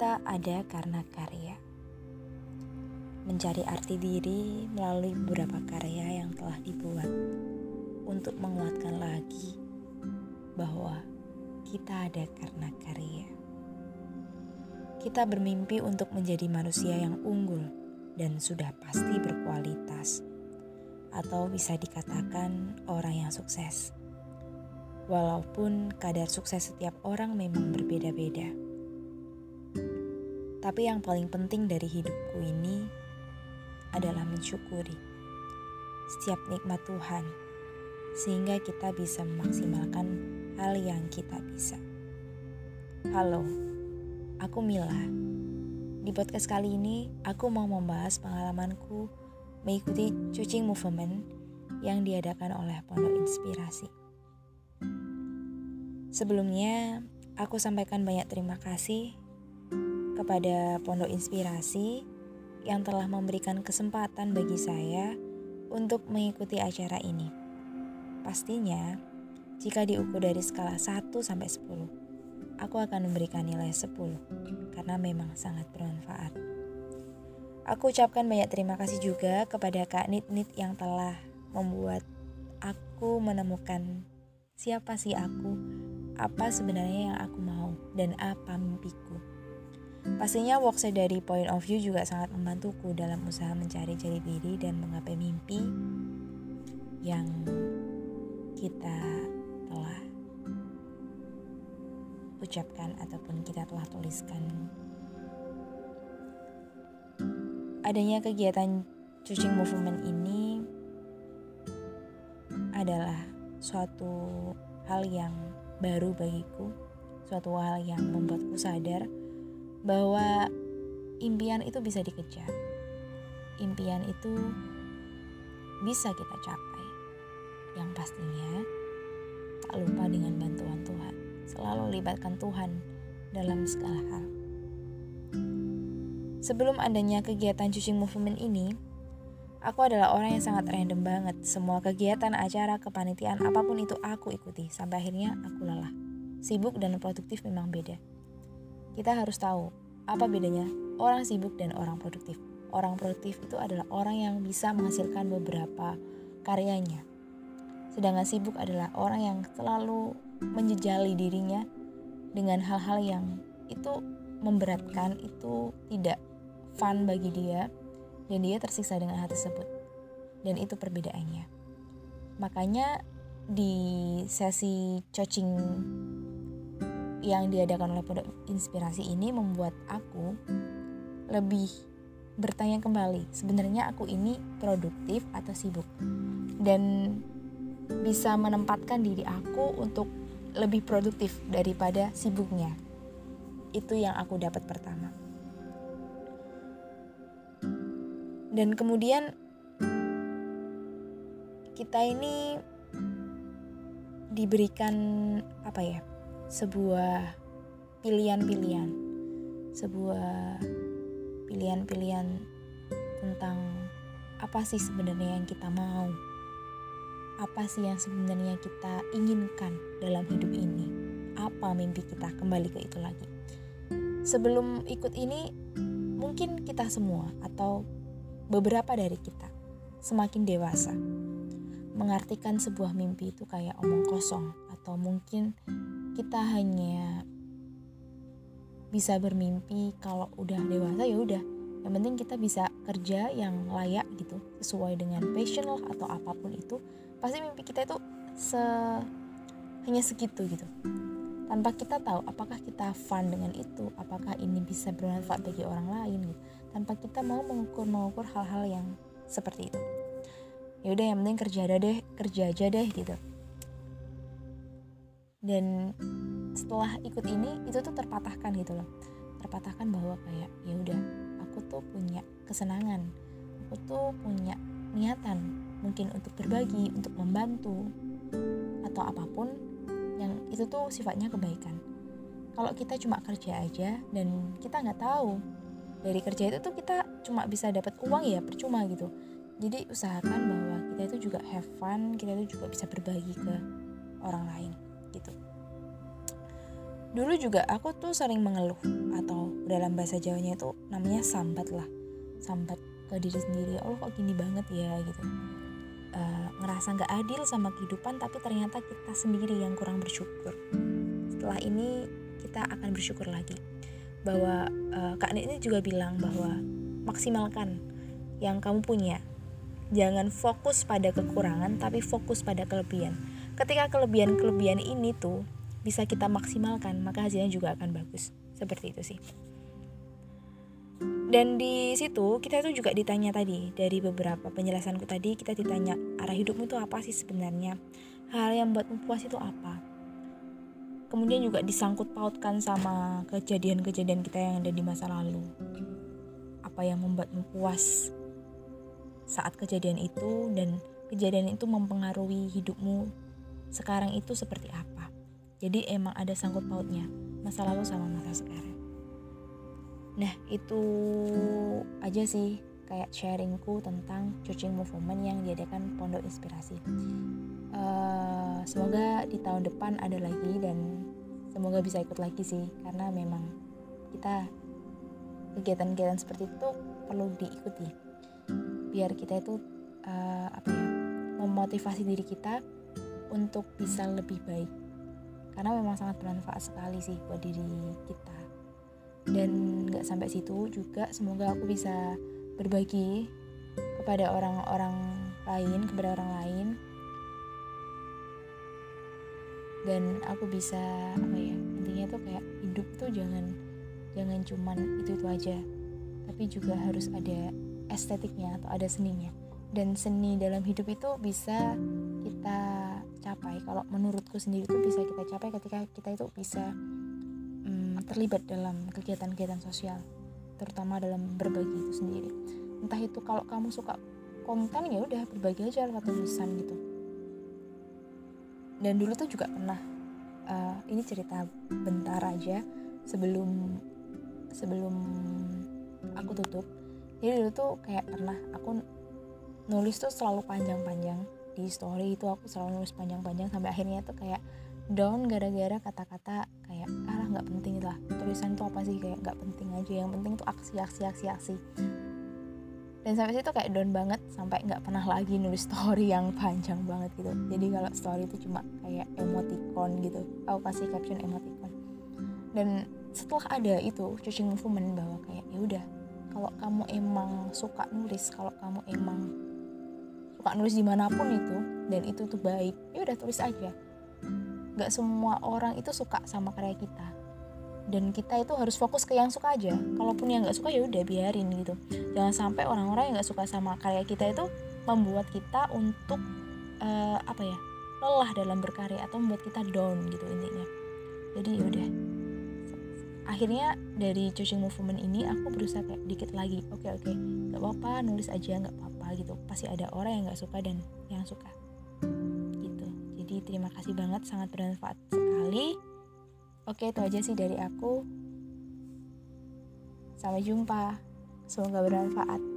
Kita ada karena karya. Mencari arti diri melalui beberapa karya yang telah dibuat untuk menguatkan lagi bahwa kita ada karena karya. Kita bermimpi untuk menjadi manusia yang unggul dan sudah pasti berkualitas, atau bisa dikatakan orang yang sukses. Walaupun kadar sukses setiap orang memang berbeda-beda tapi yang paling penting dari hidupku ini adalah mensyukuri setiap nikmat Tuhan, sehingga kita bisa memaksimalkan hal yang kita bisa. Halo, aku Mila. Di podcast kali ini, aku mau membahas pengalamanku mengikuti Cucing Movement yang diadakan oleh Pondok Inspirasi. Sebelumnya, aku sampaikan banyak terima kasih kepada Pondok Inspirasi yang telah memberikan kesempatan bagi saya untuk mengikuti acara ini. Pastinya, jika diukur dari skala 1 sampai 10, aku akan memberikan nilai 10 karena memang sangat bermanfaat. Aku ucapkan banyak terima kasih juga kepada Kak Nit Nit yang telah membuat aku menemukan siapa sih aku, apa sebenarnya yang aku mau, dan apa mimpiku. Pastinya workshop dari point of view juga sangat membantuku dalam usaha mencari jati diri dan menggapai mimpi yang kita telah ucapkan ataupun kita telah tuliskan. Adanya kegiatan cucing movement ini adalah suatu hal yang baru bagiku, suatu hal yang membuatku sadar bahwa impian itu bisa dikejar. Impian itu bisa kita capai. Yang pastinya tak lupa dengan bantuan Tuhan. Selalu libatkan Tuhan dalam segala hal. Sebelum adanya kegiatan cucing movement ini, aku adalah orang yang sangat random banget. Semua kegiatan, acara, kepanitiaan, apa pun itu aku ikuti. Sampai akhirnya aku lelah. Sibuk dan produktif memang beda kita harus tahu apa bedanya orang sibuk dan orang produktif. Orang produktif itu adalah orang yang bisa menghasilkan beberapa karyanya. Sedangkan sibuk adalah orang yang selalu menjejali dirinya dengan hal-hal yang itu memberatkan, itu tidak fun bagi dia dan dia tersiksa dengan hal tersebut. Dan itu perbedaannya. Makanya di sesi coaching yang diadakan oleh Pondok Inspirasi ini membuat aku lebih bertanya kembali, sebenarnya aku ini produktif atau sibuk? Dan bisa menempatkan diri aku untuk lebih produktif daripada sibuknya. Itu yang aku dapat pertama. Dan kemudian kita ini diberikan apa ya? Sebuah pilihan-pilihan, sebuah pilihan-pilihan tentang apa sih sebenarnya yang kita mau, apa sih yang sebenarnya kita inginkan dalam hidup ini, apa mimpi kita kembali ke itu lagi. Sebelum ikut ini, mungkin kita semua atau beberapa dari kita semakin dewasa mengartikan sebuah mimpi itu kayak omong kosong atau mungkin kita hanya bisa bermimpi kalau udah dewasa ya udah. Yang penting kita bisa kerja yang layak gitu sesuai dengan passion lah atau apa pun itu. Pasti mimpi kita itu se hanya segitu gitu. Tanpa kita tahu apakah kita fun dengan itu apakah ini bisa bermanfaat bagi orang lain gitu. Tanpa kita mau mengukur mengukur hal-hal yang seperti itu. Ya udah yang penting kerja aja deh kerja aja deh gitu dan setelah ikut ini itu tuh terpatahkan gitu loh. Terpatahkan bahwa kayak ya udah aku tuh punya kesenangan. Aku tuh punya niatan mungkin untuk berbagi untuk membantu atau apa pun yang itu tuh sifatnya kebaikan. Kalau kita cuma kerja aja dan kita nggak tahu dari kerja itu tuh kita cuma bisa dapat uang ya percuma gitu. Jadi usahakan bahwa kita itu juga have fun kita itu juga bisa berbagi ke orang lain gitu. Dulu juga aku tuh sering mengeluh atau dalam bahasa Jawanya itu namanya sambat lah. Sambat ke diri sendiri oh kok gini banget ya gitu. Uh, ngerasa nggak adil sama kehidupan tapi ternyata kita sendiri yang kurang bersyukur. Setelah ini kita akan bersyukur lagi bahwa uh, Kak ini juga bilang bahwa maksimalkan yang kamu punya. Jangan fokus pada kekurangan tapi fokus pada kelebihan ketika kelebihan-kelebihan ini tuh bisa kita maksimalkan maka hasilnya juga akan bagus. Seperti itu sih. Dan di situ kita itu juga ditanya tadi dari beberapa penjelasanku tadi kita ditanya arah hidupmu itu apa sih sebenarnya? Hal yang membuatmu puas itu apa? Kemudian juga disangkut pautkan sama kejadian-kejadian kita yang ada di masa lalu. Apa yang membuatmu puas saat kejadian itu dan kejadian itu mempengaruhi hidupmu sekarang itu seperti apa. Jadi emang ada sangkut pautnya masa lalu sama masa sekarang. Nah itu aja sih kayak sharingku tentang coaching movement yang diadakan Pondok Inspirasi. Uh, semoga di tahun depan ada lagi dan semoga bisa ikut lagi sih karena memang kita kegiatan-kegiatan seperti itu perlu diikuti biar kita itu uh, apa ya memotivasi diri kita untuk bisa lebih baik. Karena memang sangat bermanfaat sekali sih buat diri kita. Dan nggak sampai situ juga semoga aku bisa berbagi kepada orang-orang lain kepada orang lain. Dan aku bisa apa ya intinya tuh kayak hidup tuh jangan jangan cuman itu itu aja. Tapi juga harus ada estetiknya atau ada seninya. Dan seni dalam hidup itu bisa kita capai kalau menurutku sendiri itu bisa kita capai ketika kita itu bisa um, terlibat dalam kegiatan-kegiatan sosial terutama dalam berbagi itu sendiri. Entah itu kalau kamu suka konten ya udah berbagi aja lewat tulisan gitu. Dan dulu tuh juga pernah uh, ini cerita bentar aja sebelum sebelum aku tutup. Jadi dulu tuh kayak pernah aku nulis tuh selalu panjang-panjang di story itu aku selalu nulis panjang-panjang sampai akhirnya tuh kayak down gara-gara kata-kata kayak ah nggak penting lah. Tulisan itu apa sih? Kayak nggak penting aja. Yang penting tuh aksi aksi aksi aksi. Dan sampai situ kayak down banget sampai nggak pernah lagi nulis story yang panjang banget gitu. Jadi kalau story itu cuma kayak emoticon gitu. Aku kasih caption emoticon. Dan setelah ada itu coaching movement bahwa kayak ya udah kalau kamu emang suka nulis kalau kamu emang suka nulis di mana pun itu dan itu tuh baik. Ya udah tulis aja. Nggak semua orang itu suka sama karya kita. Dan kita itu harus fokus ke yang suka aja. Kalaupun yang nggak suka ya udah biarin gitu. Jangan sampai orang-orang yang nggak suka sama karya kita itu membuat kita untuk uh, apa ya lelah dalam berkarya atau membuat kita down gitu intinya. Jadi ya udah. Akhirnya dari choosing movement ini aku berusaha kayak dikit lagi. Oke okay, oke. Okay, nggak apa-apa nulis aja nggak apa-apa gitu. Pasti ada orang yang nggak suka dan yang suka. Gitu. Jadi terima kasih banget sangat bermanfaat sekali. Oke itu aja sih dari aku. Sampai jumpa. Semoga bermanfaat